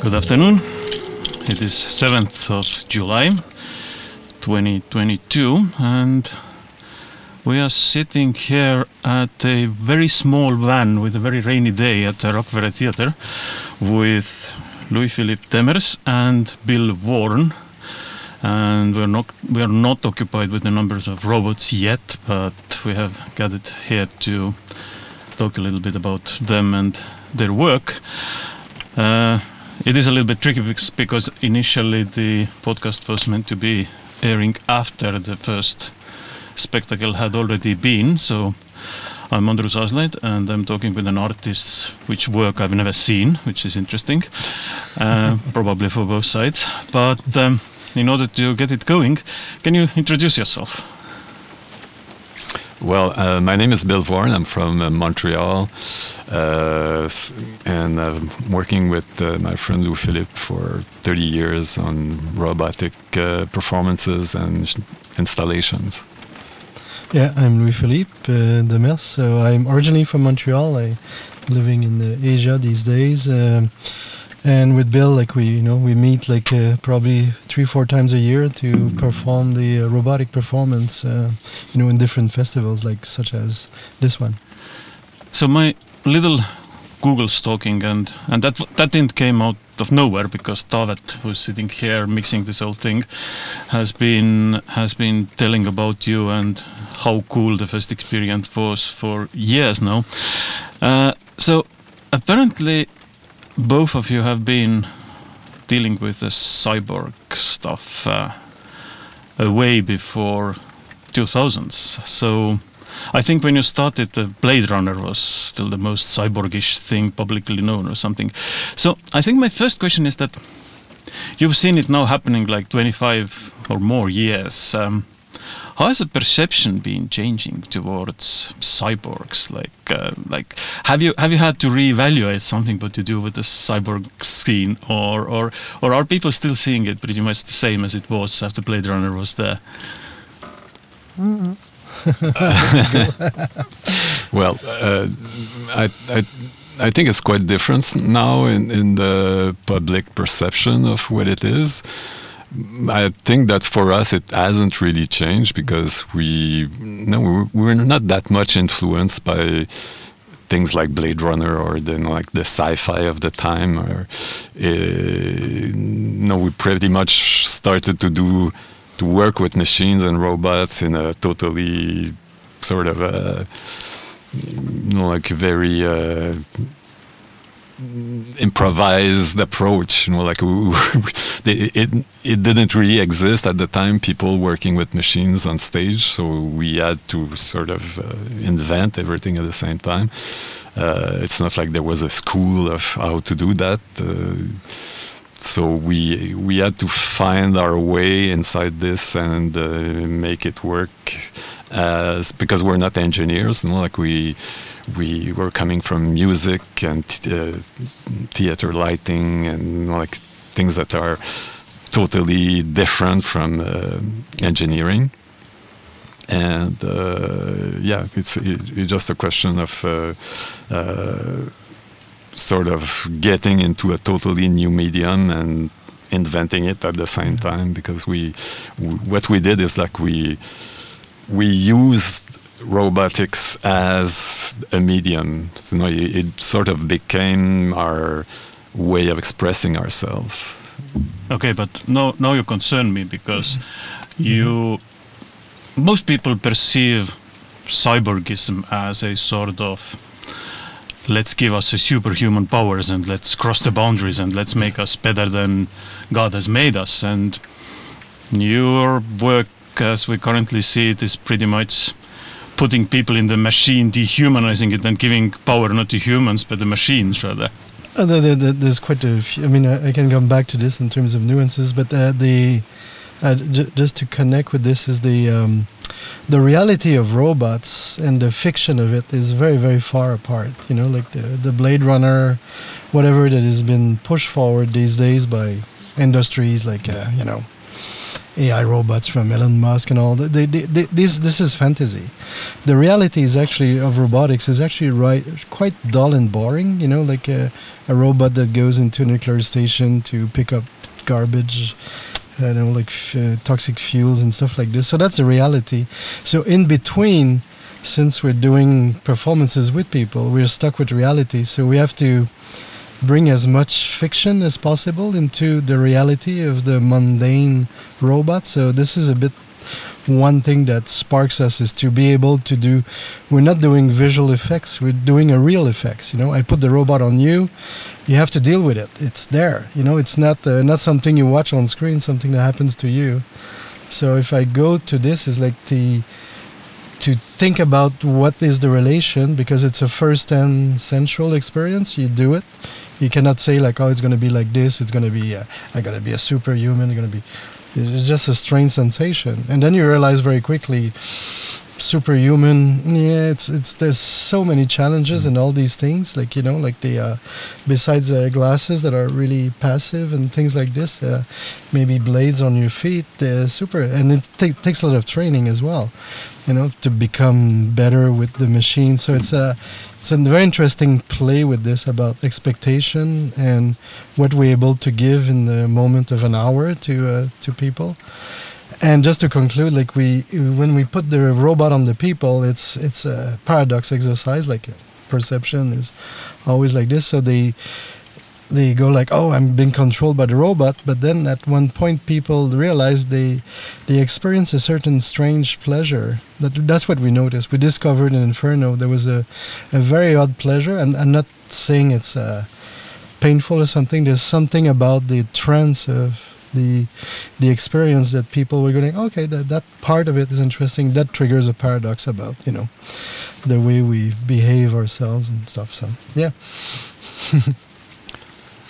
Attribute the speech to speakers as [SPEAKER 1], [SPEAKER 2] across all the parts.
[SPEAKER 1] Good afternoon. It is 7th of July 2022 and we are sitting here at a very small van with a very rainy day at the Rakvere Theatre with Louis-Philippe Demers and Bill Vorn. And we're not we are not occupied with the numbers of robots yet but we have gathered here to talk a little bit about them and their work. Uh, it is a little bit tricky because initially the podcast was meant to be airing after the first spectacle had already been. So I'm Andrus Aaslaid and I'm talking with an artist which work I've never seen, which is interesting, uh, probably for both sides. But um, in order to get it going, can you introduce yourself?
[SPEAKER 2] Well, uh, my name is Bill Vorn. I'm from uh, Montreal, uh, and I'm working with uh, my friend Lou Philippe for 30 years on robotic uh, performances and installations.
[SPEAKER 3] Yeah, I'm Louis Philippe uh, Demers. So I'm originally from Montreal. I'm living in Asia these days. Um, and with Bill, like we, you know, we meet like uh, probably three, four times a year to perform the uh, robotic performance, uh, you know, in different festivals, like such as this one.
[SPEAKER 1] So my little Google stalking, and and that that didn't came out of nowhere because Taavet, who's sitting here mixing this whole thing, has been has been telling about you and how cool the first experience was for years now. Uh, so apparently both of you have been dealing with the cyborg stuff uh, way before 2000s. So I think when you started, the Blade Runner was still the most cyborgish thing publicly known or something. So I think my first question is that you've seen it now happening like 25 or more years. Um, how has the perception been changing towards cyborgs? Like, uh, like have you have you had to reevaluate something what to do with the cyborg scene, or or or are people still seeing it pretty much the same as it was after Blade Runner was there?
[SPEAKER 3] Mm-hmm.
[SPEAKER 2] well, uh, I, I I think it's quite different now in in the public perception of what it is. I think that for us it hasn't really changed because we no we're not that much influenced by things like Blade Runner or the like the sci-fi of the time or uh, no we pretty much started to do to work with machines and robots in a totally sort of a you know like very uh, improvised approach you know like it it didn't really exist at the time people working with machines on stage so we had to sort of uh, invent everything at the same time. Uh, it's not like there was a school of how to do that uh, so we we had to find our way inside this and uh, make it work as because we're not engineers you know like we we were coming from music and uh, theater lighting and like things that are totally different from uh, engineering. And uh, yeah it's, it's just a question of uh, uh, sort of getting into a totally new medium and inventing it at the same time because we, we what we did is like we we used robotics as a medium. You know, it, it, sort of became our way of expressing ourselves.
[SPEAKER 1] Okay, but now, now you concern me because you, most people perceive cyborgism as a sort of let's give us a superhuman powers and let's cross the boundaries and let's make us better than God has made us. And your work, as we currently see it, is pretty much putting people in the machine, dehumanizing it, and giving power not to humans but the machines rather.
[SPEAKER 3] Uh, there's quite a few. I mean, I, I, can come back to this in terms of nuances, but uh, the uh, just to connect with this is the um, the reality of robots and the fiction of it is very very far apart. You know, like the the Blade Runner, whatever that has been pushed forward these days by industries like uh, you know AI robots from Elon Musk and all. They, they, they, this this is fantasy. The reality is actually of robotics is actually right quite dull and boring. You know, like a, a robot that goes into a nuclear station to pick up garbage. You know, like uh, toxic fuels and stuff like this. So that's the reality. So in between, since we're doing performances with people, we're stuck with reality. So we have to bring as much fiction as possible into the reality of the mundane robot. So this is a bit one thing that sparks us is to be able to do we're not doing visual effects we're doing a real effects you know? I put the robot on you you have to deal with it. It's there you know? It's not uh, not something you watch on screen something that happens to you. So if i go to this is like the to think about what is the relation because it's a first and central experience you do it you cannot say like oh it's going to be like this it's going to be uh, i'm to be a superhuman to be it's just a strange sensation. And then you realize very quickly superhuman yeah it's it's there's so many challenges and all these things like you know like the uh, besides the glasses that are really passive and things like this uh, maybe blades on your feet uh, super and it ta- takes a lot of training as well you know to become better with the machine. So it's a it's a very interesting play with this about expectation and what we're able to give in the moment of an hour to uh, to people. And just to conclude like we when we put the robot on the people it's it's a paradox exercise like perception is always like this. So they they go like oh i'm being controlled by the robot. But then at one point people realize they they experience a certain strange pleasure. That that's what we noticed. We discovered in inferno there was a a very odd pleasure and i'm not saying it's uh, painful or something there's something about the trance of the the experience that people were going okay that that part of it is interesting. That triggers a paradox about you know the way we behave ourselves and stuff so yeah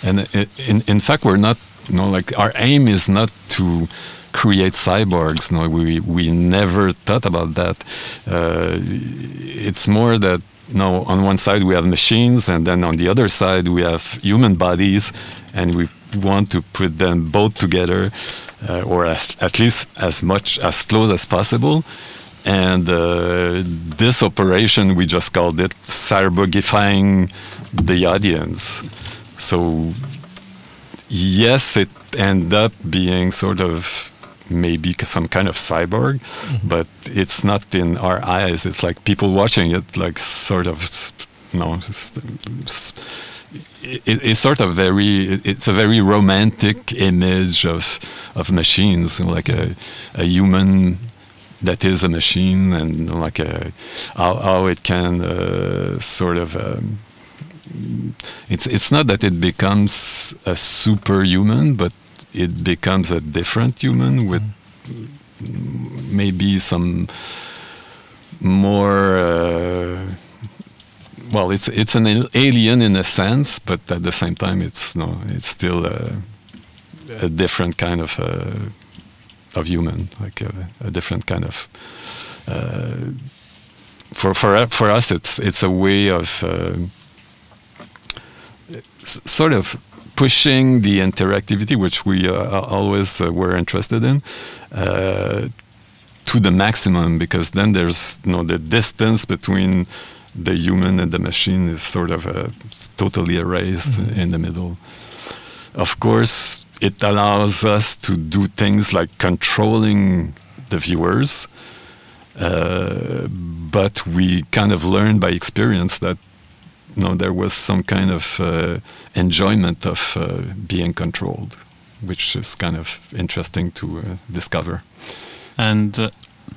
[SPEAKER 2] And in in fact, we're not. You know, like our aim is not to create cyborgs. No, we we never thought about that. Uh, it's more that no, on one side we have machines, and then on the other side we have human bodies, and we want to put them both together, uh, or as, at least as much as close as possible. And uh, this operation, we just called it cyborgifying the audience. So yes, it ended up being sort of maybe some kind of cyborg, but it's not in our eyes. It's like people watching it, like sort of, you know, s- s- it, it's sort of very. It's a very romantic image of of machines, like a a human that is a machine, and like a how, how it can uh, sort of. Um, it's it's not that it becomes a superhuman, but it becomes a different human with maybe some more. Uh, well, it's it's an alien in a sense, but at the same time, it's no, it's still a, a different kind of uh, of human, like a, a different kind of. Uh, for for for us, it's it's a way of. Sort of pushing the interactivity, which we uh, always uh, were interested in, uh, to the maximum, because then there's you know the distance between the human and the machine is sort of uh, totally erased
[SPEAKER 3] Mhm.
[SPEAKER 2] in the middle. Of course, it allows us to do things like controlling the viewers, uh, but we kind of learned by experience that know, there was some kind of uh, enjoyment of uh, being controlled, which is kind of interesting to uh, discover.
[SPEAKER 1] and uh,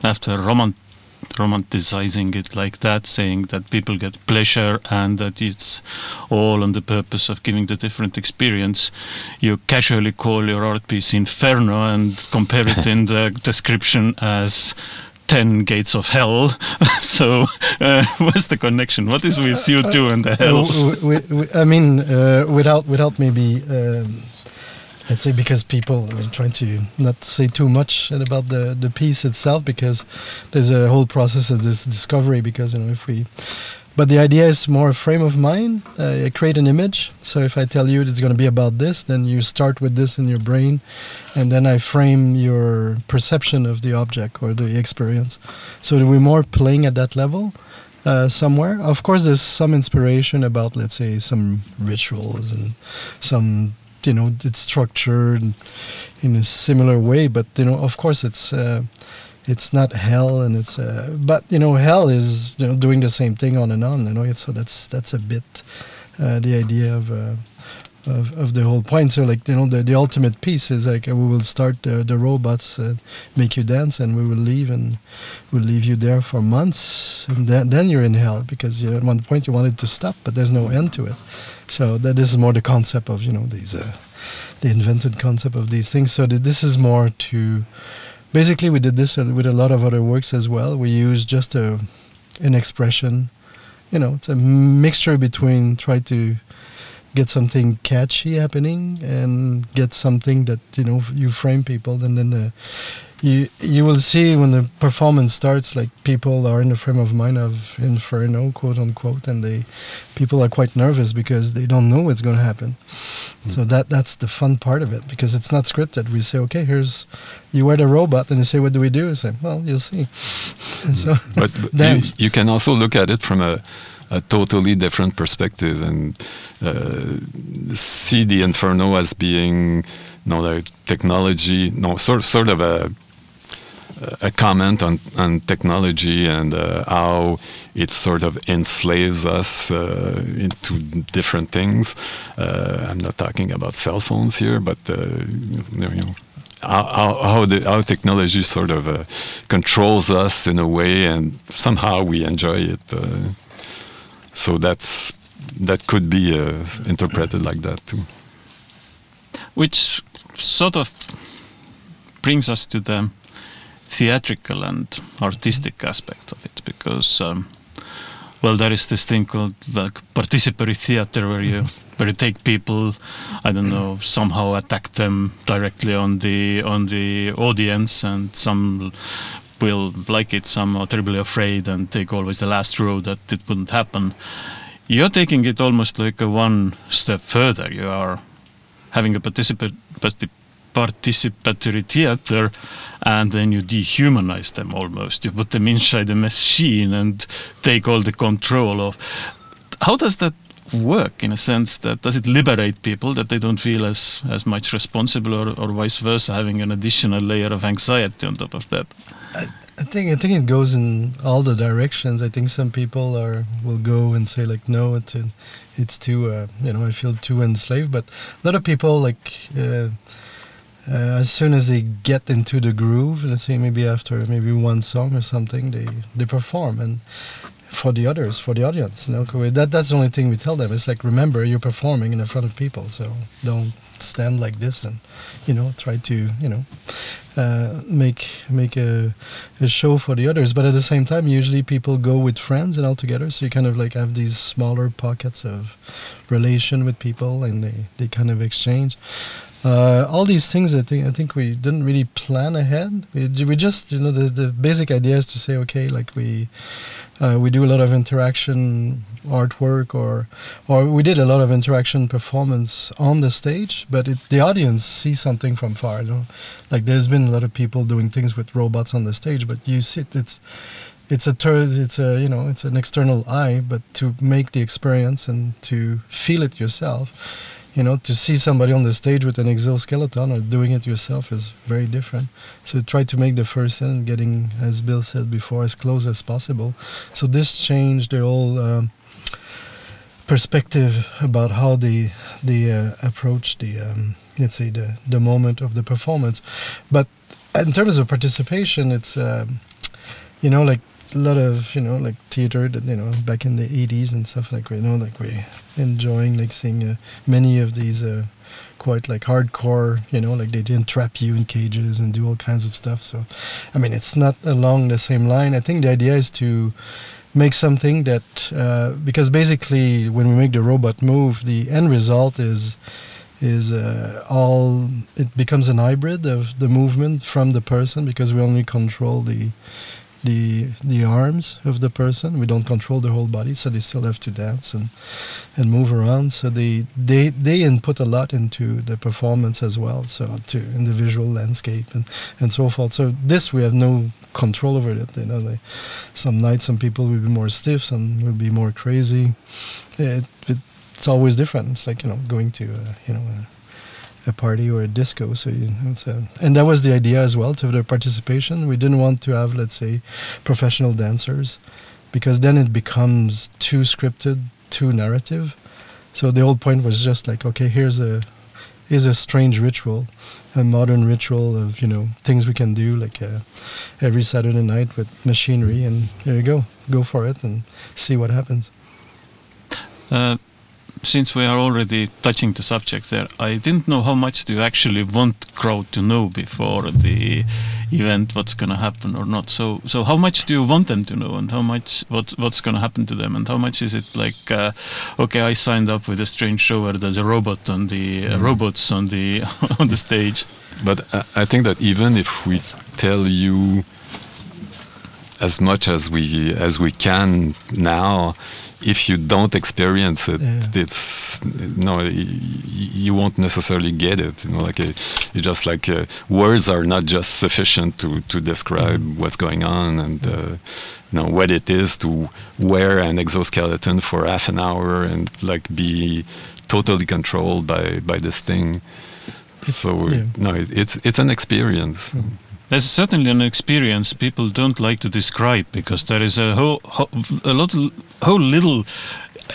[SPEAKER 1] after romant romanticizing it like that saying that people get pleasure and that it's all on the purpose of giving the different experience you casually call your art piece inferno and compare it in the description as 10 gates of hell. So uh, what's the connection? What is with you two and the hell?
[SPEAKER 3] I mean, uh, without without maybe um, I'd say because people are trying to not say too much about the the piece itself because there's a whole process of this discovery because you know if we but the idea is more a frame of mind. Uh, I create an image. So if I tell you it's going to be about this, then you start with this in your brain, and then I frame your perception of the object or the experience. So we're more playing at that level uh, somewhere. Of course, there's some inspiration about, let's say, some rituals and some, you know, it's structured in a similar way. But you know, of course, it's. Uh, it's not hell and it's uh, but you know hell is you know doing the same thing on and on you know so that's that's a bit uh, the idea of, uh, of of the whole point. So like you know the, the ultimate piece is like we will start the, the robots uh, make you dance and we will leave and we'll leave you there for months and then, then you're in hell because you know, at one point you wanted to stop but there's no end to it. So that is more the concept of you know these uh, the invented concept of these things. So this is more to basically we did this uh, with a lot of other works as well. We use just a an expression, you know, it's a mixture between try to get something catchy happening and get something that you know you frame people and then the you you will see when the performance starts like people are in the frame of mind of inferno quote unquote and they people are quite nervous because they don't know what's going to happen. Mm. so that that's the fun part of it because it's not scripted. We say okay here's you wear the robot and you say what do we do? I say well you'll see. So
[SPEAKER 2] but, but you, you, can also look at it from a a totally different perspective and uh, see the inferno as being you know, like technology, no, sort sort of a a comment on, on technology and uh, how it sort of enslaves us uh, into different things. Uh, I'm not talking about cell phones here, but uh, you know, how, how, the, how technology sort of uh, controls us in a way, and somehow we enjoy it. Uh, so that's that could be interpreted like that too.
[SPEAKER 1] Which sort of brings us to the theatrical and artistic aspect of it because um, well there is this thing called like participatory theater where you where you take people i don't know somehow attack them directly on the on the audience and some will like it some are terribly afraid and take always the last row that it wouldn't happen. You're taking it almost like a one step further. You are having a participant participatory theater and then you dehumanize them almost you put them inside a machine and take all the control of how does that work in a sense that does it liberate people that they don't feel as as much responsible or, or vice versa having an additional layer of anxiety on top of that
[SPEAKER 3] I, I think I think it goes in all the directions. I think some people are will go and say like no, it's it's too uh, you know I feel too enslaved. But a lot of people like uh, uh, as soon as they get into the groove, let's say maybe after maybe one song or something, they they perform and for the others, for the audience. You know, that that's the only thing we tell them. It's like remember you're performing in front of people, so don't stand like this and you know try to you know uh, make make a, a show for the others. But at the same time, usually people go with friends and all together, so you kind of like have these smaller pockets of relation with people, and they, they kind of exchange. Uh, all these things, I think, I think we didn't really plan ahead. We, we just, you know, the, the basic idea is to say, okay, like we uh, we do a lot of interaction artwork or or we did a lot of interaction performance on the stage but it, the audience sees something from far you know like there's been a lot of people doing things with robots on the stage but you see it, it's it's a ter- it's a you know it's an external eye but to make the experience and to feel it yourself you know, to see somebody on the stage with an exoskeleton or doing it yourself is very different. So try to make the first end getting, as Bill said before, as close as possible. So this changed the whole um, perspective about how they they uh, approach the um, let's say the the moment of the performance. But in terms of participation, it's um, you know like a lot of you know like theater that you know back in the 80s and stuff like you know like we enjoying like seeing uh, many of these uh, quite like hardcore you know like they didn't trap you in cages and do all kinds of stuff. So i mean it's not along the same line. I think the idea is to make something that uh, because basically when we make the robot move the end result is is uh, all it becomes an hybrid of the movement from the person because we only control the the the arms of the person. We don't control the whole body, so they still have to dance and and move around. So they they they input a lot into the performance as well. So to in the visual landscape and and so forth. So this we have no control over it. You know, they, some nights some people will be more stiff, some will be more crazy. It, it, it's always different. It's like you know going to uh, you know. A, a party or a disco. So you a, and that was the idea as well to the participation. We didn't want to have, let's say, professional dancers, because then it becomes too scripted, too narrative. So the whole point was just like, okay, here's a here's a strange ritual, a modern ritual of you know things we can do like uh, every Saturday night with machinery, and here you go, go for it and see what happens.
[SPEAKER 1] Uh, since we are already touching the subject there, I didn't know how much do you actually want crowd to know before the event what's going to happen or not. So, so how much do you want them to know, and how much what's what's going to happen to them, and how much is it like? Uh, okay, I signed up with a strange show where there's a robot on the uh, robots on the on the stage.
[SPEAKER 2] But I think that even if we tell you as much as we as we can now if you don't experience it, yeah. it's no, you won't necessarily get it. You know, like a, you just like uh, words are not just sufficient to to describe mm. what's going on and uh, you know what it is to wear an exoskeleton for half an hour and like be totally controlled by by this thing. It's, so yeah. no, it, it's it's an experience. Mm.
[SPEAKER 1] There's certainly an experience people don't like to describe because there is a whole, a lot, whole little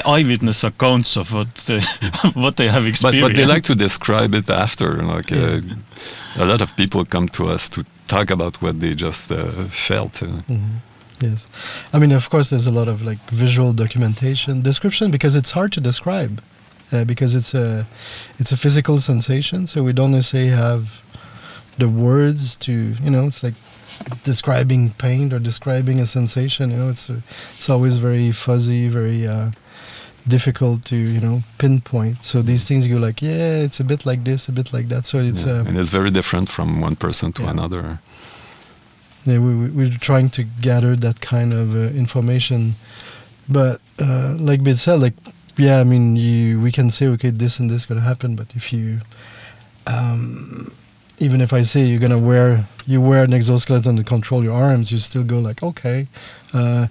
[SPEAKER 1] eyewitness accounts of what they, what they have experienced.
[SPEAKER 2] But, but, they like to describe it after. Like yeah. uh, a lot of people come to us to talk about what they just uh, felt. Uh. Mm
[SPEAKER 3] -hmm. Yes, I mean, of course, there's a lot of like visual documentation, description because it's hard to describe uh, because it's a it's a physical sensation. So we don't necessarily have the words to you know it's like describing pain or describing a sensation you know it's a, it's always very fuzzy very uh, difficult to you know pinpoint so these things you like yeah it's a bit like this a bit like that so it's
[SPEAKER 2] yeah.
[SPEAKER 3] uh,
[SPEAKER 2] and it's very different from one person to yeah. another
[SPEAKER 3] yeah we, we're trying to gather that kind of uh, information but uh, like Bill said like yeah I mean you we can say okay this and this gonna happen but if you um, even if I say you're gonna wear you wear an exoskeleton to control your arms, you still go like okay. Uh,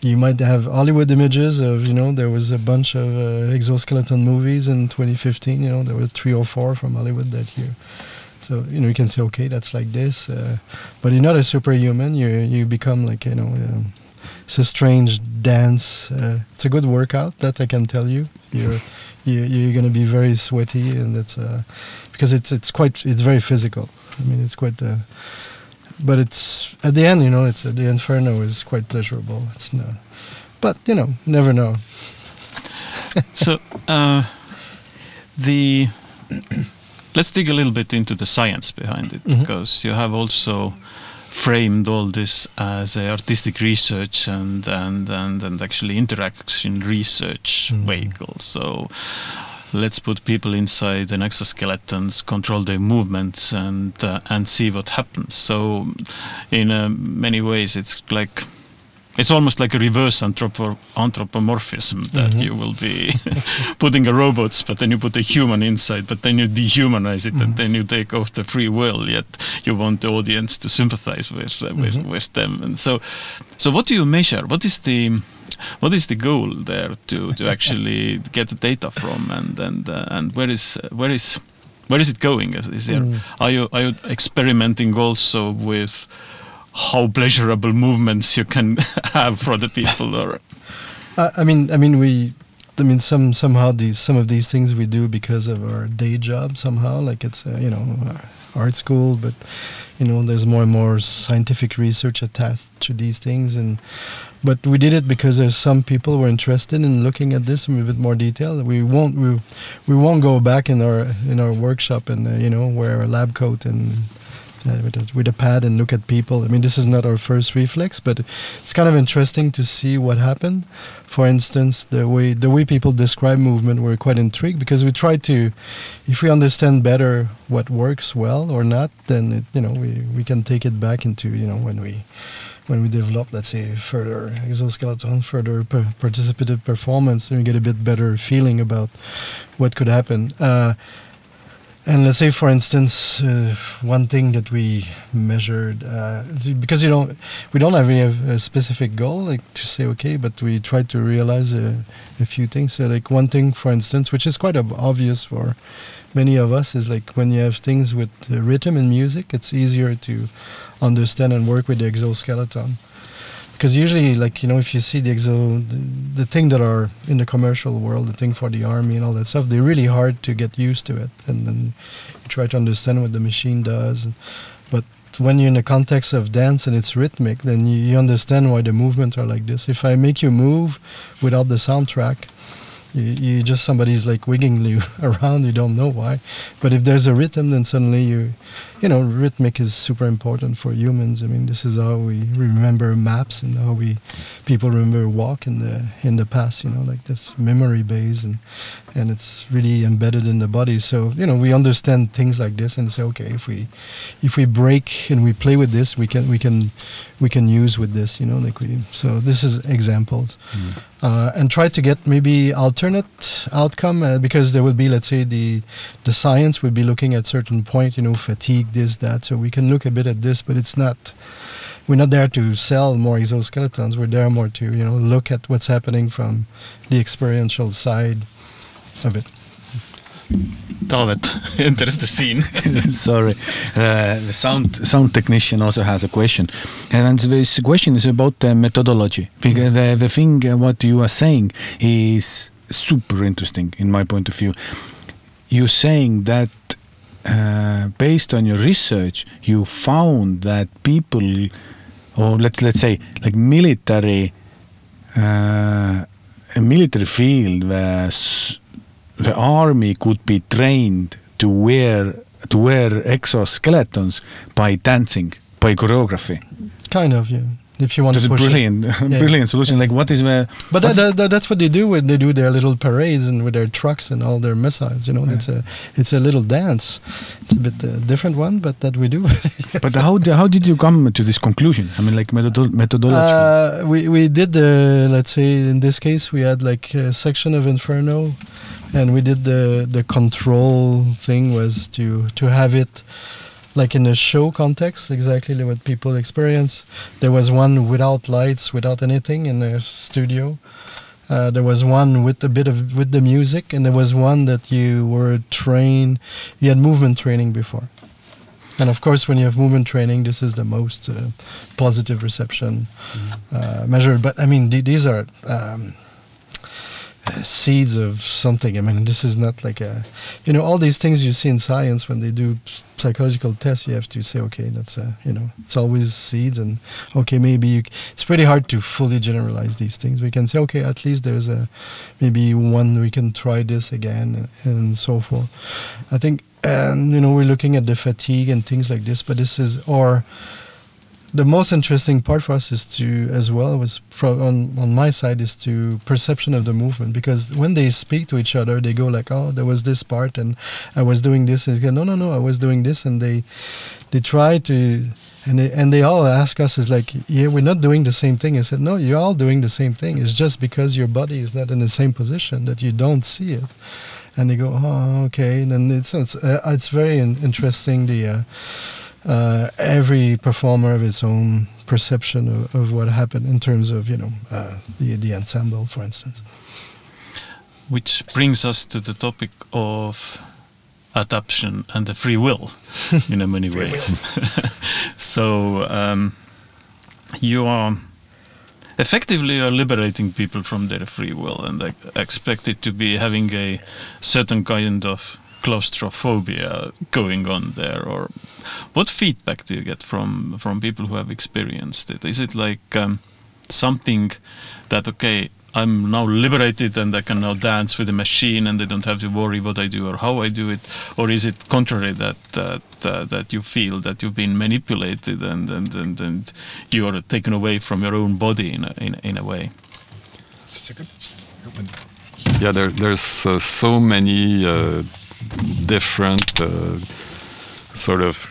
[SPEAKER 3] you might have Hollywood images of you know there was a bunch of uh, exoskeleton movies in 2015. You know there were three or four from Hollywood that year. So you know you can say okay that's like this, uh, but you're not a superhuman. You you become like you know. Um, it's a strange dance. Uh, it's a good workout that I can tell you. You're you, you're going to be very sweaty, and it's uh, because it's it's quite it's very physical. I mean, it's quite. Uh, but it's at the end, you know, it's uh, the inferno is quite pleasurable. It's no, but you know, never know.
[SPEAKER 1] so uh, the let's dig a little bit into the science behind it mm-hmm. because you have also framed all this as a artistic research and and and, and actually interaction research mm-hmm. vehicle. So let's put people inside an exoskeletons, control their movements, and uh, and see what happens. So, in uh, many ways, it's like it's almost like a reverse anthropo anthropomorphism that mm -hmm. you will be putting a robots, but then you put a human inside, but then you dehumanize it, mm -hmm. and mm-hmm. then you take off the free will. Yet you want the audience to sympathize with uh, with, mm -hmm. with them. And so, so what do you measure? What is the what is the goal there to to actually get the data from, and and uh, and where is where is where is it going? Is there mm. are you are you experimenting also with how pleasurable movements you can have for the people, or?
[SPEAKER 3] I mean, I mean, we I mean, some somehow these some of these things we do because of our day job. Somehow, like it's uh, you know uh, art school, but you know there's more and more scientific research attached to these things, and but we did it because there's some people who are interested in looking at this in a bit more detail. We won't we, we won't go back in our in our workshop and uh, you know wear a lab coat and uh, with, a, with a pad and look at people. I mean, this is not our first reflex, but it's kind of interesting to see what happened. For instance, the way the way people describe movement, we're quite intrigued because we try to, if we understand better what works well or not, then it, you know we, we can take it back into you know when we when we develop, let's say, further exoskeleton, further per- participative performance, and we get a bit better feeling about what could happen. Uh, and let's say, for instance, uh, one thing that we measured, uh, because you don't, we don't have have a specific goal, like to say okay, but we try to realize a, a few things. So, like one thing, for instance, which is quite ob- obvious for many of us, is like when you have things with uh, rhythm and music, it's easier to understand and work with the exoskeleton. Because usually like you know if you see the exo the, the thing that are in the commercial world the thing for the army and all that stuff they're really hard to get used to it and then you try to understand what the machine does. And, but when you're in the context of dance and it's rhythmic then you, you understand why the movements are like this. If i make you move without the soundtrack you, you just somebody's like wiggling you around you don't know why. But if there's a rhythm then suddenly you you know rhythmic is super important for humans. I mean this is how we remember maps and how we people remember walk in the in the past you know like that's memory based and and it's really embedded in the body. So you know we understand things like this and say okay if we if we break and we play with this we can we can we can use with this you know like we so this is examples. Uh, and try to get maybe alternate outcome uh, because there will be let's say the the science would be looking at certain point you know fatigue this that so we can look a bit at this but it's not we're not there to sell more exoskeletons we're there more to you know look at what's happening from the experiential side of it
[SPEAKER 1] Taavet enters the scene.
[SPEAKER 4] Sorry, uh, the sound sound technician also has a question, and this question is about the methodology. Because the, the thing uh, what you are saying is super interesting in my point of view. You're saying that uh, based on your research, you found that people, or let's let's say like military, uh, a military field where the army could be trained to wear to wear exoskeletons by dancing, by choreography.
[SPEAKER 3] kind of yeah if you want
[SPEAKER 4] That's
[SPEAKER 3] to
[SPEAKER 4] a
[SPEAKER 3] push it.
[SPEAKER 4] brilliant, brilliant solution.
[SPEAKER 3] Yeah.
[SPEAKER 4] Like, what is the?
[SPEAKER 3] But that, that, that, that's what they do when they do their little parades and with their trucks and all their missiles. You know,
[SPEAKER 4] Yeah.
[SPEAKER 3] it's a it's a little dance. It's a bit uh, different one, but that we do.
[SPEAKER 4] But how how did you come to this conclusion? I mean, like methodo- methodology.
[SPEAKER 3] Uh, we we did the let's say in this case we had like a section of Inferno, and we did the the control thing was to to have it like in a show context exactly what people experience. There was one without lights, without anything in the studio. Uh, there was one with a bit of with the music, and there was one that you were trained. You had movement training before, and of course, when you have movement training, this is the most uh, positive reception uh, measure. But I mean, th- these are um, seeds of something. I mean, this is not like a, you know, all these things you see in science when they do psychological tests. You have to say, okay, that's a, you know, it's always seeds, and okay, maybe you, it's pretty hard to fully generalize these things. We can say, okay, at least there's a, maybe one we can try this again, and so forth. I think, and you know, we're looking at the fatigue and things like this, but this is or the most interesting part for us is to as well was on on my side is to perception of the movement because when they speak to each other they go like oh there was this part and I was doing this. And go no no no I was doing this and they they try to and they, and they all ask us is like yeah we're not doing the same thing. I said no you're all doing the same thing. It's just because your body is not in the same position that you don't see it. And they go oh okay. And it's it's, uh, it's very in- interesting the uh, uh, every performer of its own perception of, of what happened in terms of you know uh, the the ensemble, for instance.
[SPEAKER 1] Which brings us to the topic of adaptation and the free will in a many ways. so um, you are effectively you are liberating people from their free will and like, expect it to be having a certain kind of claustrophobia going on there or what feedback do you get from from people who have experienced it is it like um, something that okay I'm now liberated and I can now dance with the machine and I don't have to worry what I do or how I do it, or is it contrary that that uh, that you feel that you've been manipulated and and, and, and you are taken away from your own body in a, in, in a way?
[SPEAKER 5] Second.
[SPEAKER 2] yeah there, there's uh, so many uh, different uh, sort of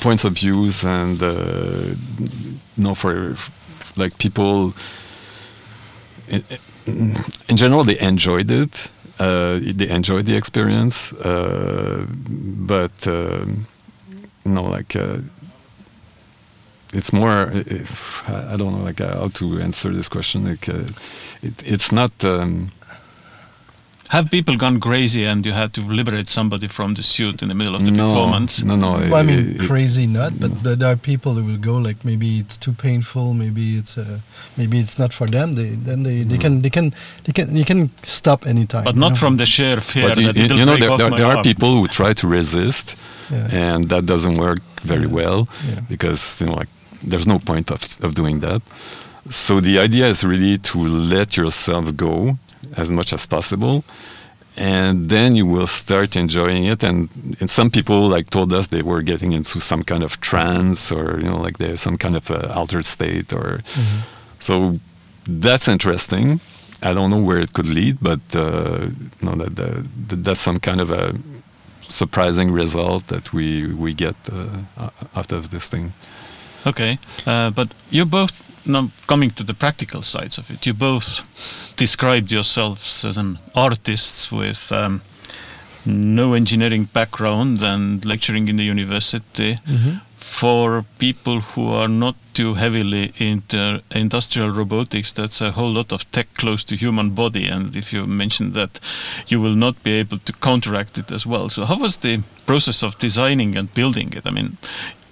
[SPEAKER 2] points of views and uh, you know for like people in, in general they enjoyed it. Uh, they enjoyed the experience uh, but um, you know like uh, it's more if, i don't know like uh, how to answer this question. Like uh, it, it's not um,
[SPEAKER 1] Have people gone crazy and you had to liberate somebody from the suit in the middle of the
[SPEAKER 2] no,
[SPEAKER 1] performance?
[SPEAKER 2] no no
[SPEAKER 3] Well, I mean,
[SPEAKER 2] it-
[SPEAKER 3] crazy not, but but there are people who will go like maybe it's too painful, maybe it's uh, maybe it's not for them. They then they, they can they can they can you can stop anytime.
[SPEAKER 1] But not
[SPEAKER 3] know?
[SPEAKER 1] from the sheer fear
[SPEAKER 2] but you,
[SPEAKER 1] that
[SPEAKER 2] you- you know there, there, there are people who try to resist
[SPEAKER 3] Yeah.
[SPEAKER 2] and that doesn't work very
[SPEAKER 3] Yeah.
[SPEAKER 2] well
[SPEAKER 3] Yeah.
[SPEAKER 2] because you know like there's no point of, of doing that so the idea is really to let yourself go as much as possible. And then you will start enjoying it. And, and some people like told us they were getting into some kind of trance or you know like there's some kind of uh, altered state or
[SPEAKER 3] Mhm.
[SPEAKER 2] so that's interesting. I don't know where it could lead but uh, you know that, that that's some kind of a surprising result that we we get uh, out of this thing
[SPEAKER 1] Okay, uh, but you both now coming to the practical sides of it. You both described yourselves as an artists with um, no engineering background and lecturing in the university.
[SPEAKER 3] Mhm.
[SPEAKER 1] For people who are not too heavily into industrial robotics, that's a whole lot of tech close to human body. And if you mention that, you will not be able to counteract it as well. So how was the process of designing and building it? I mean,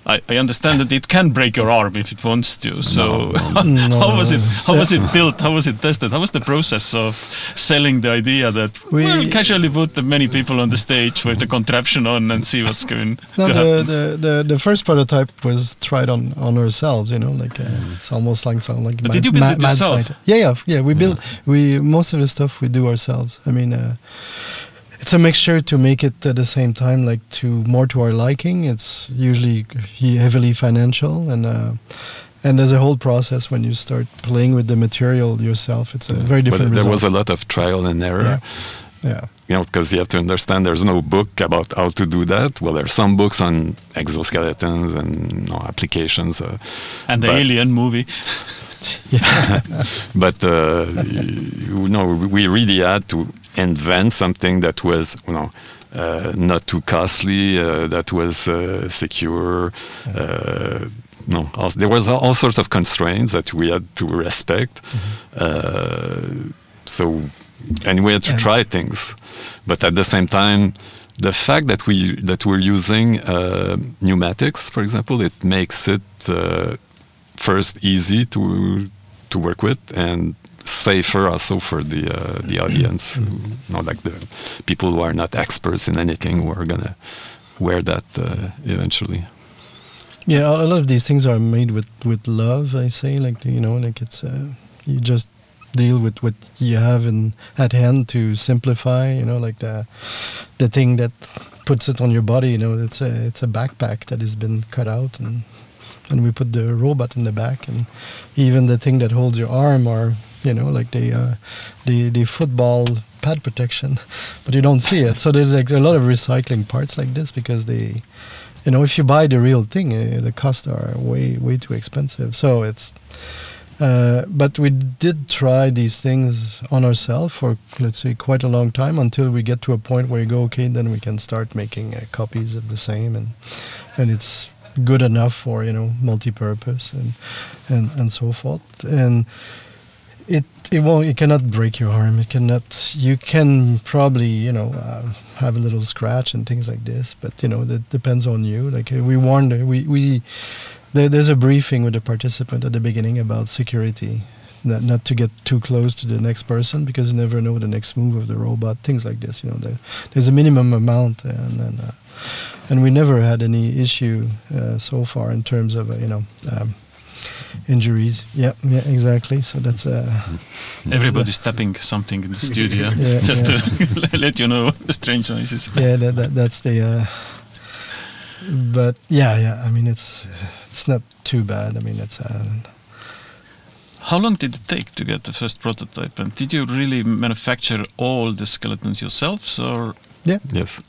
[SPEAKER 1] I, I understand that it can break your arm if it wants to. So
[SPEAKER 3] No,
[SPEAKER 1] how was it?
[SPEAKER 3] no.
[SPEAKER 1] How was it built? How was it tested? How was the process of selling the idea that
[SPEAKER 3] We-
[SPEAKER 1] well, casually put the many people on the stage with the contraption on and see what's going
[SPEAKER 3] No,
[SPEAKER 1] to
[SPEAKER 3] the,
[SPEAKER 1] happen?
[SPEAKER 3] the, the, the first prototype was tried on, on ourselves, you know, like uh, it's almost like sound like
[SPEAKER 1] But did you build it yourself?
[SPEAKER 3] scientist. Yeah, yeah, yeah. We build we most of the stuff we do ourselves. I mean, uh, it's a mixture to make it at the same time like to more to our liking. It's usually heavily financial and. Uh, and there's a whole process when you start playing with the material yourself. It's a very different.
[SPEAKER 2] but
[SPEAKER 3] different
[SPEAKER 2] there
[SPEAKER 3] result.
[SPEAKER 2] was a lot of trial and error
[SPEAKER 3] Yeah. yeah.
[SPEAKER 2] you know because you have to understand there's no book about how to do that well there's some books on exoskeletons and you know, applications uh,
[SPEAKER 1] and the Alien movie.
[SPEAKER 2] but uh, you know we really had to invent something that was you know uh, not too costly uh, that was uh, secure uh, no all, there was all, sorts of constraints that we had to respect. Uh, so and we had to try things. But at the same time the fact that we that we're using uh, pneumatics for example it makes it uh, first easy to to work with and safer also for the uh, the audience who, you know like the people who are not experts in anything who are gonna wear that uh, eventually
[SPEAKER 3] Yeah, a a lot of these things are made with with love. I say, like you know, like it's uh, you just deal with what you have in at hand to simplify. You know, like the the thing that puts it on your body. You know, it's a it's a backpack that has been cut out and. And we put the robot in the back, and even the thing that holds your arm, or you know, like the uh, the the football pad protection, but you don't see it. So there's like a lot of recycling parts like this because they, you know, if you buy the real thing, uh, the costs are way way too expensive. So it's, uh, but we did try these things on ourselves for let's say quite a long time until we get to a point where you go, okay, then we can start making uh, copies of the same, and and it's good enough for you know multi-purpose and and and so forth. And it it won't it cannot break your arm. It cannot you can probably you know uh, have a little scratch and things like this but you know that depends on you. Like uh, we warned uh, we we there, there's a briefing with the participant at the beginning about security not, not to get too close to the next person because you never know the next move of the robot things like this you know there, there's a minimum amount and and, uh, and we never had any issue uh, so far in terms of uh, you know um, injuries. Yeah, yeah, exactly. So that's uh,
[SPEAKER 1] Everybody's tapping something in the studio
[SPEAKER 3] Yeah,
[SPEAKER 1] just
[SPEAKER 3] yeah.
[SPEAKER 1] to let you know the strange noises.
[SPEAKER 3] yeah, that, that that's the. Uh, but yeah, yeah. I mean, it's it's not too bad. I mean, it's. Uh,
[SPEAKER 1] How long did it take to get the first prototype? And did you really manufacture all the skeletons yourselves, or Yeah.
[SPEAKER 2] Yes.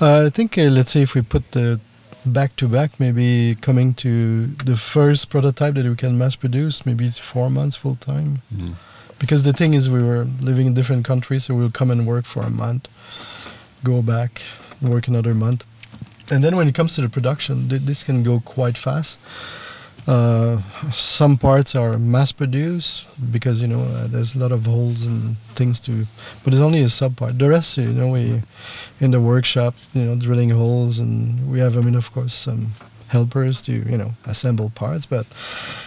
[SPEAKER 3] Uh, I think uh, let's say if we put the back to back, maybe coming to the first prototype that we can mass produce, maybe it's four months full time.
[SPEAKER 2] Mm.
[SPEAKER 3] Because the thing is, we were living in different countries, so we'll come and work for a month, go back, work another month, and then when it comes to the production, th- this can go quite fast. Uh, some parts are mass produced because you know uh, there's a lot of holes and things to, but it's only a sub part. The rest, you know, we in the workshop, you know, drilling holes, and we have, I mean, of course, some helpers to you know assemble parts, but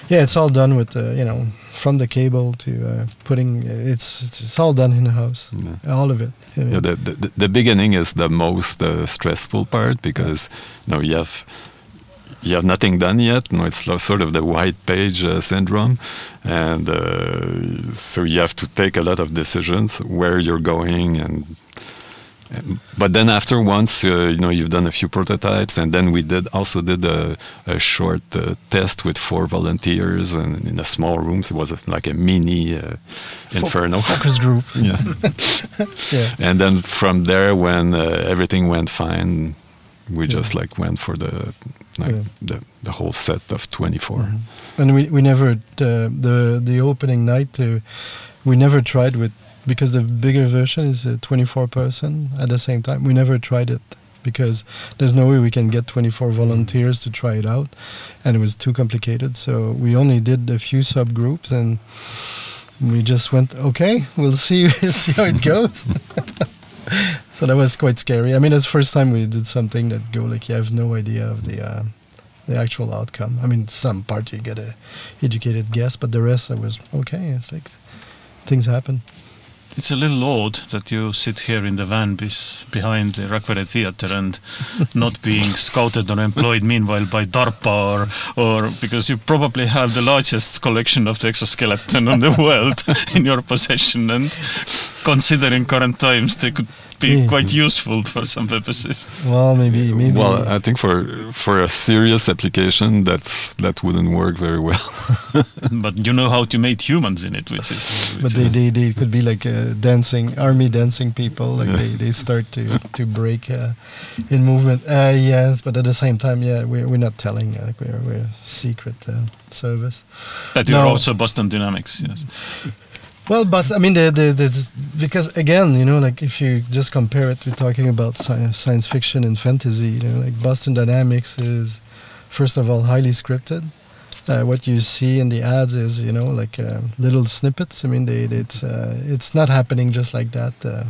[SPEAKER 3] yeah, it's all done with uh, you know from the cable to uh, putting. It's, it's it's all done in the house,
[SPEAKER 2] Yeah.
[SPEAKER 3] all of it.
[SPEAKER 2] Yeah, the, the the beginning is the most uh, stressful part because you know you have you have nothing done yet. You know, it's sort of the white page uh, syndrome, and uh, so you have to take a lot of decisions where you're going and. But then after once uh, you know you've done a few prototypes, and then we did also did a, a short uh, test with four volunteers and in a small room. So it was like a mini uh, inferno.
[SPEAKER 3] focus group.
[SPEAKER 2] Yeah.
[SPEAKER 3] Yeah.
[SPEAKER 2] And then from there, when uh, everything went fine, we
[SPEAKER 3] Yeah.
[SPEAKER 2] just like went for the like
[SPEAKER 3] Yeah.
[SPEAKER 2] the, the whole set of 24.
[SPEAKER 3] Mhm. And we we never the the the opening night. Uh, we never tried with because the bigger version is a 24 person at the same time. We never tried it because there's no way we can get 24 volunteers to try it out, and it was too complicated. So we only did a few subgroups and. We just went, okay, we'll see, we'll see how it goes. so that was quite scary. I mean, it's the first time we did something that go like you have no idea of the uh, the actual outcome. I mean, some part you get a educated guess, but the rest I was okay. It's like things happen.
[SPEAKER 1] It's a little odd that you sit here in the van behind the Rakvere Theatre and not being scouted or employed meanwhile by DARPA or, or because you probably have the largest collection of the exoskeleton in the world in your possession and considering current times they could be
[SPEAKER 3] Yeah.
[SPEAKER 1] quite useful for some purposes.
[SPEAKER 3] Well, maybe maybe.
[SPEAKER 2] Well, I think for for a serious application, that's that wouldn't work very well.
[SPEAKER 1] but you know how to make humans in it, which is.
[SPEAKER 3] but they,
[SPEAKER 1] is
[SPEAKER 3] they, they could be like uh, dancing army dancing people like
[SPEAKER 2] Yeah.
[SPEAKER 3] they, they start to to break uh, in movement uh, yes but at the same time yeah we're, we're not telling uh, like we're, we're secret uh, service
[SPEAKER 1] that you're
[SPEAKER 3] no.
[SPEAKER 1] also Boston Dynamics, yes.
[SPEAKER 3] Well, but I mean, the, the, the because again, you know, like if you just compare it, we're talking about sci- science fiction and fantasy. You know, like Boston Dynamics is, first of all, highly scripted. Uh, what you see in the ads is, you know, like uh, little snippets. I mean, they, it's uh, it's not happening just like that. Uh,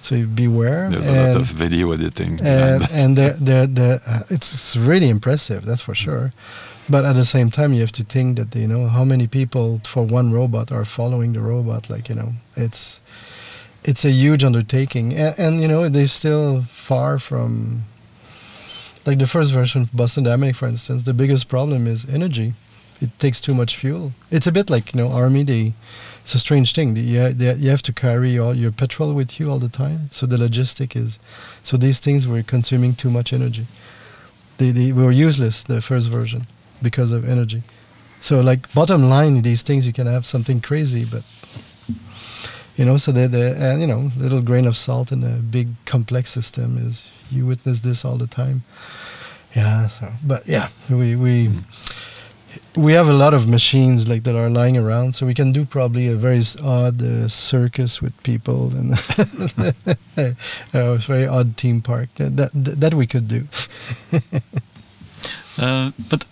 [SPEAKER 3] so beware.
[SPEAKER 2] There's a lot of video editing.
[SPEAKER 3] and and they're, they're, they're, uh, it's, it's really impressive that's for sure but at the same time you have to think that you know how many people for one robot are following the robot like you know it's it's a huge undertaking. And, and you know they're still far from like the first version of boston dynamic for instance the biggest problem is energy. It takes too much fuel. It's a bit like you know army they it's a strange thing. You, you have to carry all your petrol with you all the time. So the logistic is so these things were consuming too much energy. They, they were useless, the first version, because of energy. So like bottom line, these things you can have something crazy, but you know, so the the and you know, little grain of salt in a big complex system is you witness this all the time. Yeah. So, but yeah, we we we have a lot of machines like that are lying around, so we can do probably a very odd uh, circus with people and a very odd theme park that that, that we could do.
[SPEAKER 1] Uh, but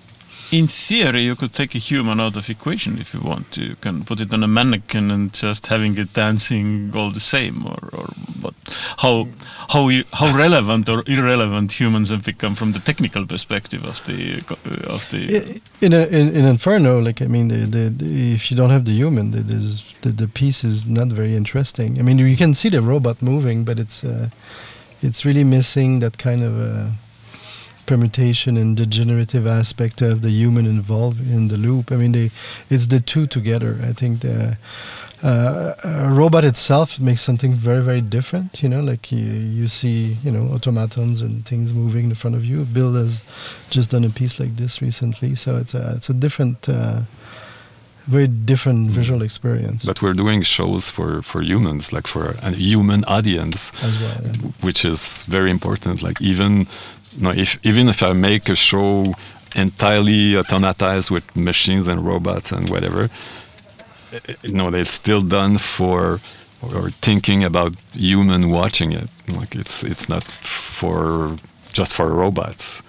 [SPEAKER 1] in theory, you could take a human out of equation if you want to. You can put it on a mannequin and just having it dancing all the same, or, or what? How how how relevant or irrelevant humans have become from the technical perspective of the of the.
[SPEAKER 3] In a, in, in Inferno, like I mean, the, the, the, if you don't have the human, the, the the piece is not very interesting. I mean, you can see the robot moving, but it's uh, it's really missing that kind of uh, permutation and degenerative aspect of the human involved in the loop. I mean, they it's the two together. I think the uh, a robot itself makes something very very different. You know, like you, you see, you know, automatons and things moving in front of you. Bill has just done a piece like this recently, so it's a it's a different. Uh, very different visual experience
[SPEAKER 2] But we're doing shows for, for humans, like for a human audience,
[SPEAKER 3] as well. yeah.
[SPEAKER 2] which is very important. Like even, no, if even if I make a show entirely automatized with machines and robots and whatever, eh, you know, it's still done for or thinking about human watching it. Like it's it's not for just for robots.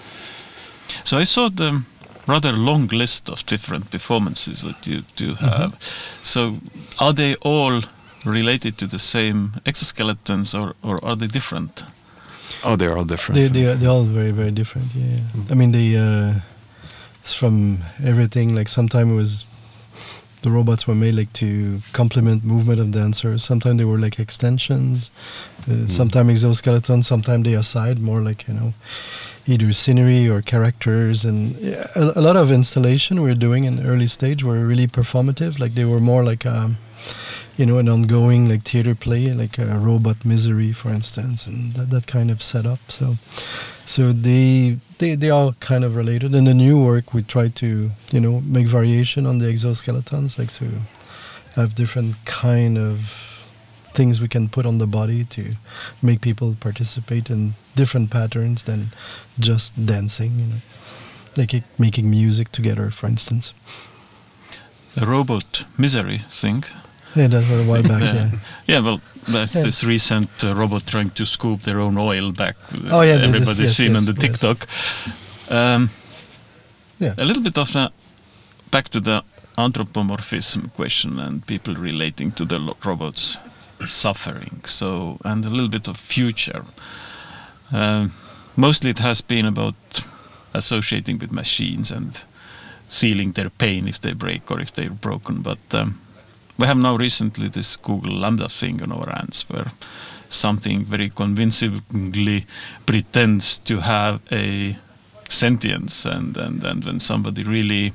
[SPEAKER 1] So I saw the rather long list of different performances that you do have. So are they all related to the same exoskeletons or, or are they different?
[SPEAKER 2] Oh, they're all different.
[SPEAKER 3] They, they are, they're all very very different. Yeah, yeah. I mean they uh, it's from everything. Like sometimes it was the robots were made like to complement movement of dancers. Sometimes they were like extensions. Uh, Sometimes exoskeletons. Sometimes they aside more like you know either scenery or characters and yeah, a, a lot of installation we are doing in early stage were really performative. Like they were more like um, you know, an ongoing like theater play, like a robot misery, for instance, and that, that kind of setup. So, so they they they are kind of related. In the new work, we try to you know make variation on the exoskeletons, like to have different kind of things we can put on the body to make people participate in different patterns than just dancing. You know, like making music together, for instance.
[SPEAKER 1] The robot misery thing.
[SPEAKER 3] Yeah, that was a while back. yeah.
[SPEAKER 1] Yeah, well, that's
[SPEAKER 3] Yeah.
[SPEAKER 1] this recent uh, robot trying to scoop their own oil back. uh,
[SPEAKER 3] Oh, yeah,
[SPEAKER 1] everybody's
[SPEAKER 3] yes,
[SPEAKER 1] seen on
[SPEAKER 3] yes,
[SPEAKER 1] the
[SPEAKER 3] yes.
[SPEAKER 1] TikTok. Um,
[SPEAKER 3] Yeah.
[SPEAKER 1] A little bit of the back to the anthropomorphism question and people relating to the robots suffering. So and a little bit of future. Um, mostly it has been about associating with machines and feeling their pain if they break or if they're broken. But um, we have now recently this Google LaMDA thing on our hands where something very convincingly pretends to have a sentience and, and, and when somebody really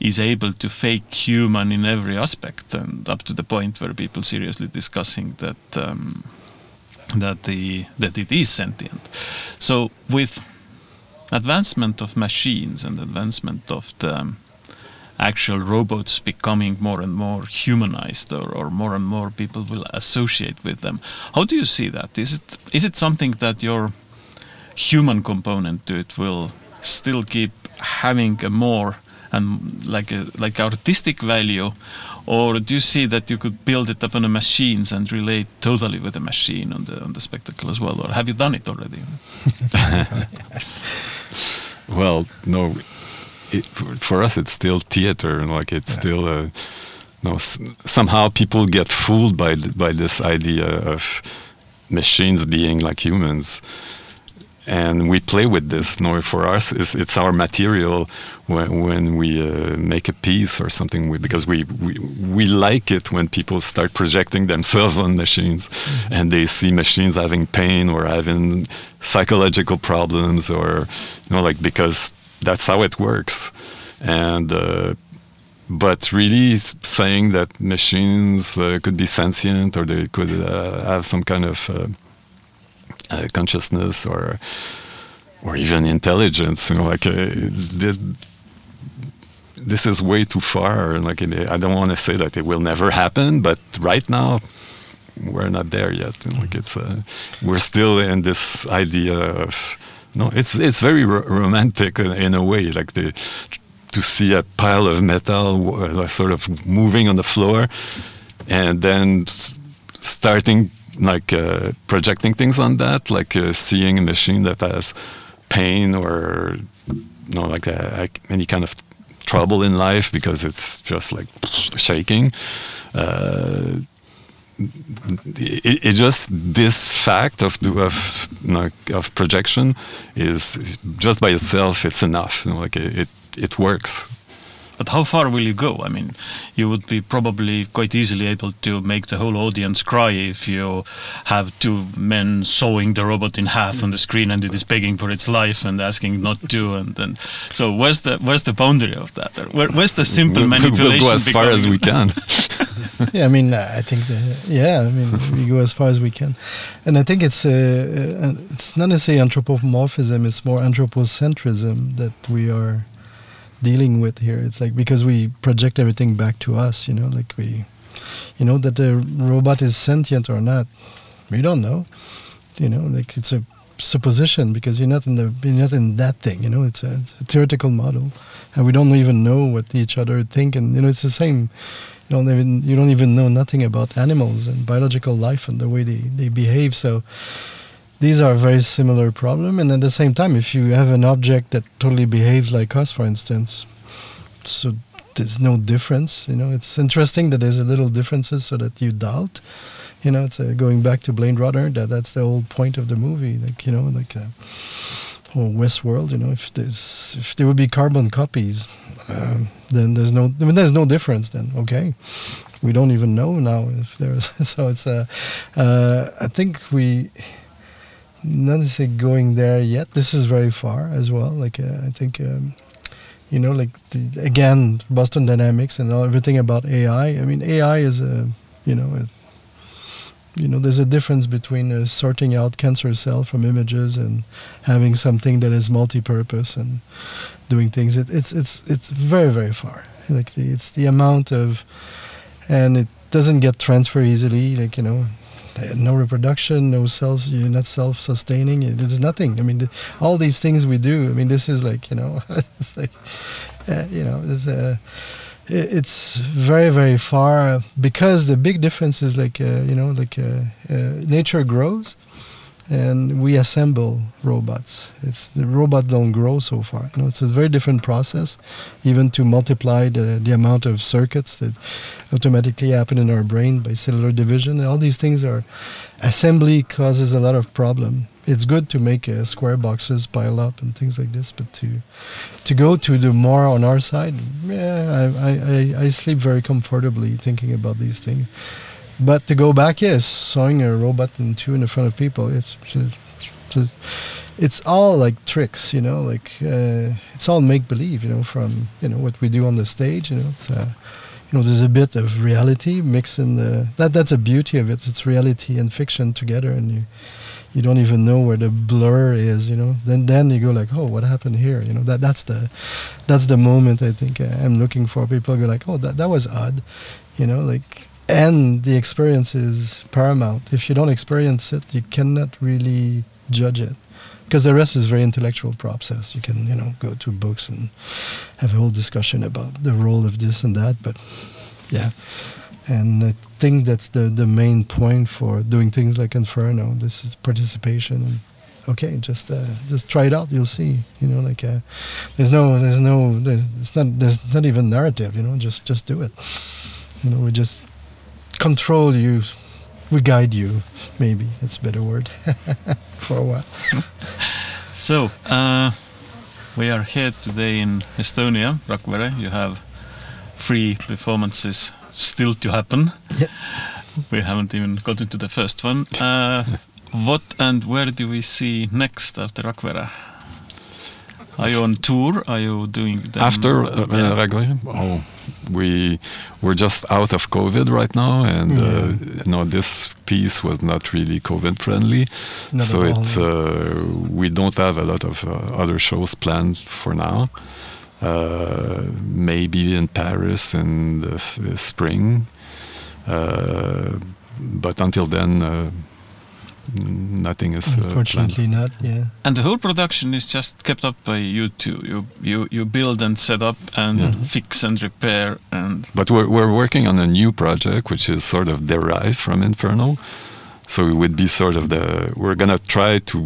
[SPEAKER 1] is able to fake human in every aspect and up to the point where people seriously discussing that um, that the that it is sentient. So with advancement of machines and advancement of the actual robots becoming more and more humanized or, or more and more people will associate with them. How do you see that? Is it is it something that your human component to it will still keep having a more and like a like artistic value? Or do you see that you could build it upon the machines and relate totally with the machine on the on the spectacle as well? Or have you done it already?
[SPEAKER 2] Well, no, it, for, us it's still theater, and like it's still uh, no. S- somehow people get fooled by by this idea of machines being like humans, and we play with this. No, for us, it's, it's our material when, when we uh, make a piece or something. We, because we, we we like it when people start projecting themselves on machines, and they see machines having pain or having psychological problems, or you know, like because that's how it works, and. Uh, but really saying that machines uh, could be sentient or they could uh, have some kind of uh, uh, consciousness or or even intelligence you know like uh, this, this is way too far like i don't want to say that it will never happen but right now we're not there yet and like it's uh, we're still in this idea of no it's it's very ro- romantic in, a way like the to see a pile of metal uh, sort of moving on the floor and then starting like uh, projecting things on that like uh, seeing a machine that has pain or you know like uh, like any kind of trouble in life because it's just like shaking. Uh, it, it just this fact of of of projection is, is just by itself it's enough. You know, like it, it it works
[SPEAKER 1] but how far will you go? I mean, you would be probably quite easily able to make the whole audience cry if you have two men sawing the robot in half on the screen and it is begging for its life and asking not to, and then so where's the where's the boundary of that? Where, where's the simple
[SPEAKER 2] We'll-
[SPEAKER 1] manipulation?
[SPEAKER 2] We'll go as far as we can.
[SPEAKER 3] yeah, I mean, uh, I think, the, yeah, I mean, we go as far as we can, and I think it's uh, uh, it's not necessarily anthropomorphism; it's more anthropocentrism that we are dealing with here. It's like because we project everything back to us, you know, like we, you know, that the robot is sentient or not, we don't know, you know, like it's a supposition because you're not in the you're not in that thing, you know, it's a, it's a theoretical model, and we don't even know what each other think, and you know, it's the same. You don't even you don't even know nothing about animals and biological life and the way they, they behave. So these are very similar problem and at the same time if you have an object that totally behaves like us for instance so there's no difference you know? It's interesting that there's a little differences so that you doubt you know? It's uh, going back to Blade Runner that that's the whole point of the movie like you know like uh, or Westworld you know? If there's if there would be carbon copies um, then there's no when there's no difference then okay? We don't even know now if there's so it's a uh, uh, I think we not necessarily going there yet. This is very far as well. Like uh, I think um, you know like the, again Boston Dynamics and all, everything about AI I. Mean AI is a you know a, you know there's a difference between uh, sorting out cancer cell from images and having something that is multi-purpose and doing things. It, it's it's it's very very far. Like the, it's the amount of and it doesn't get transferred easily like you know no reproduction no self you're not self-sustaining it's nothing. I mean all these things we do i mean this is like you know it's like uh, you know it's uh, it's very very far because the big difference is like uh, you know like uh, uh, nature grows and we assemble robots. It's the robot don't grow so far. You know it's a very different process even to multiply the, the amount of circuits that automatically happen in our brain by cellular division. All these things are assembly causes a lot of problem. It's good to make uh, square boxes pile up and things like this but to to go to the more on our side yeah I, I, I sleep very comfortably thinking about these things but to go back yes sawing a robot in two in front of people it's just it's all like tricks you know like uh, it's all make believe you know from you know what we do on the stage you know it's uh, you know there's a bit of reality mixed in the that that's a beauty of it. It's reality and fiction together and you you don't even know where the blur is you know. Then then you go like oh what happened here? You know that that's the that's the moment i think uh, i'm looking for. People go like oh that that was odd you know like and the experience is paramount. If you don't experience it you cannot really judge it. Because the rest is very intellectual process. You can you know go to books and have a whole discussion about the role of this and that but yeah. And i think that's the the main point for doing things like inferno. This is participation. Okay just uh, just try it out. You'll see you know like uh, there's no there's no there's it's not there's not even narrative you know just just do it. You know we just control you we guide you maybe that's a better word for a while
[SPEAKER 1] So, uh, we are here today in Estonia, Rakvere. You have three performances still to happen.
[SPEAKER 3] Yeah.
[SPEAKER 1] We haven't even gotten to the first one. Uh, what and where do we see next after Rakvere? Are you on tour? Are you doing them?
[SPEAKER 2] After uh,
[SPEAKER 1] Yeah.
[SPEAKER 2] Ragoye, oh, we we're just out of COVID right now, and uh, you know this piece was not really COVID friendly,
[SPEAKER 3] Not
[SPEAKER 2] so
[SPEAKER 3] at all,
[SPEAKER 2] it's uh, we don't have a lot of uh, other shows planned for now. Uh, maybe in Paris in the f- spring, uh, but until then, uh, nothing is uh, planned.
[SPEAKER 3] unfortunately not yeah
[SPEAKER 1] And the whole production is just kept up by you two. You you you build and set up and
[SPEAKER 2] Yeah.
[SPEAKER 1] fix and repair and
[SPEAKER 2] But we're, we're working on a new project which is sort of derived from Inferno. So it would be sort of the, we're going to try to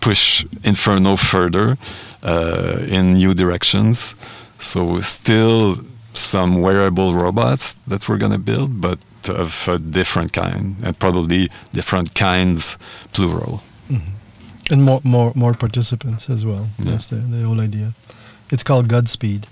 [SPEAKER 2] push Inferno further uh, in new directions. So still some wearable robots that we're going to build, but of a different kind and probably different kinds plural.
[SPEAKER 3] and more more more participants as well
[SPEAKER 2] Yeah.
[SPEAKER 3] that's the, the whole idea it's called godspeed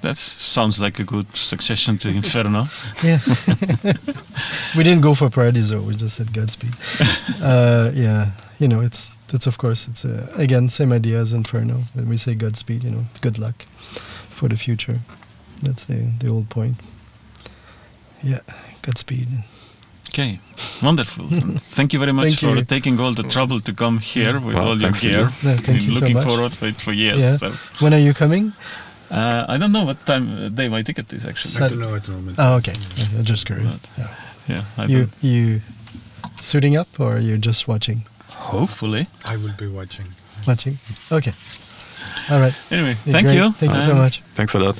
[SPEAKER 1] that sounds like a good succession to Inferno.
[SPEAKER 3] Yeah. we didn't go for Paradiso. We just said Godspeed. uh, yeah, you know, it's it's of course it's uh, again same idea as Inferno. When we say Godspeed, you know, good luck for the future. That's the the old point. Yeah, Godspeed.
[SPEAKER 1] Okay, wonderful. Thank you very much
[SPEAKER 3] Thank
[SPEAKER 1] for
[SPEAKER 3] you.
[SPEAKER 1] taking all the trouble to come here with
[SPEAKER 2] Well,
[SPEAKER 1] all your
[SPEAKER 2] thanks to you.
[SPEAKER 1] gear.
[SPEAKER 3] Yeah, thank
[SPEAKER 1] Been
[SPEAKER 3] you so
[SPEAKER 1] looking
[SPEAKER 3] much.
[SPEAKER 1] forward to it for years.
[SPEAKER 3] Yeah.
[SPEAKER 1] So.
[SPEAKER 3] When are you coming?
[SPEAKER 1] Uh, I don't know what time uh, day my ticket is actually.
[SPEAKER 3] Sat- I don't
[SPEAKER 5] know at the moment.
[SPEAKER 3] Oh, okay. Yeah, just curious. Yeah.
[SPEAKER 1] yeah, I
[SPEAKER 3] You
[SPEAKER 1] don't.
[SPEAKER 3] you suiting up or you're just watching?
[SPEAKER 1] Hopefully.
[SPEAKER 5] I will be watching.
[SPEAKER 3] Watching. Okay. All right.
[SPEAKER 1] Anyway,
[SPEAKER 3] Yeah,
[SPEAKER 1] thank
[SPEAKER 3] great.
[SPEAKER 1] you.
[SPEAKER 3] Thank you so much.
[SPEAKER 2] Thanks a lot.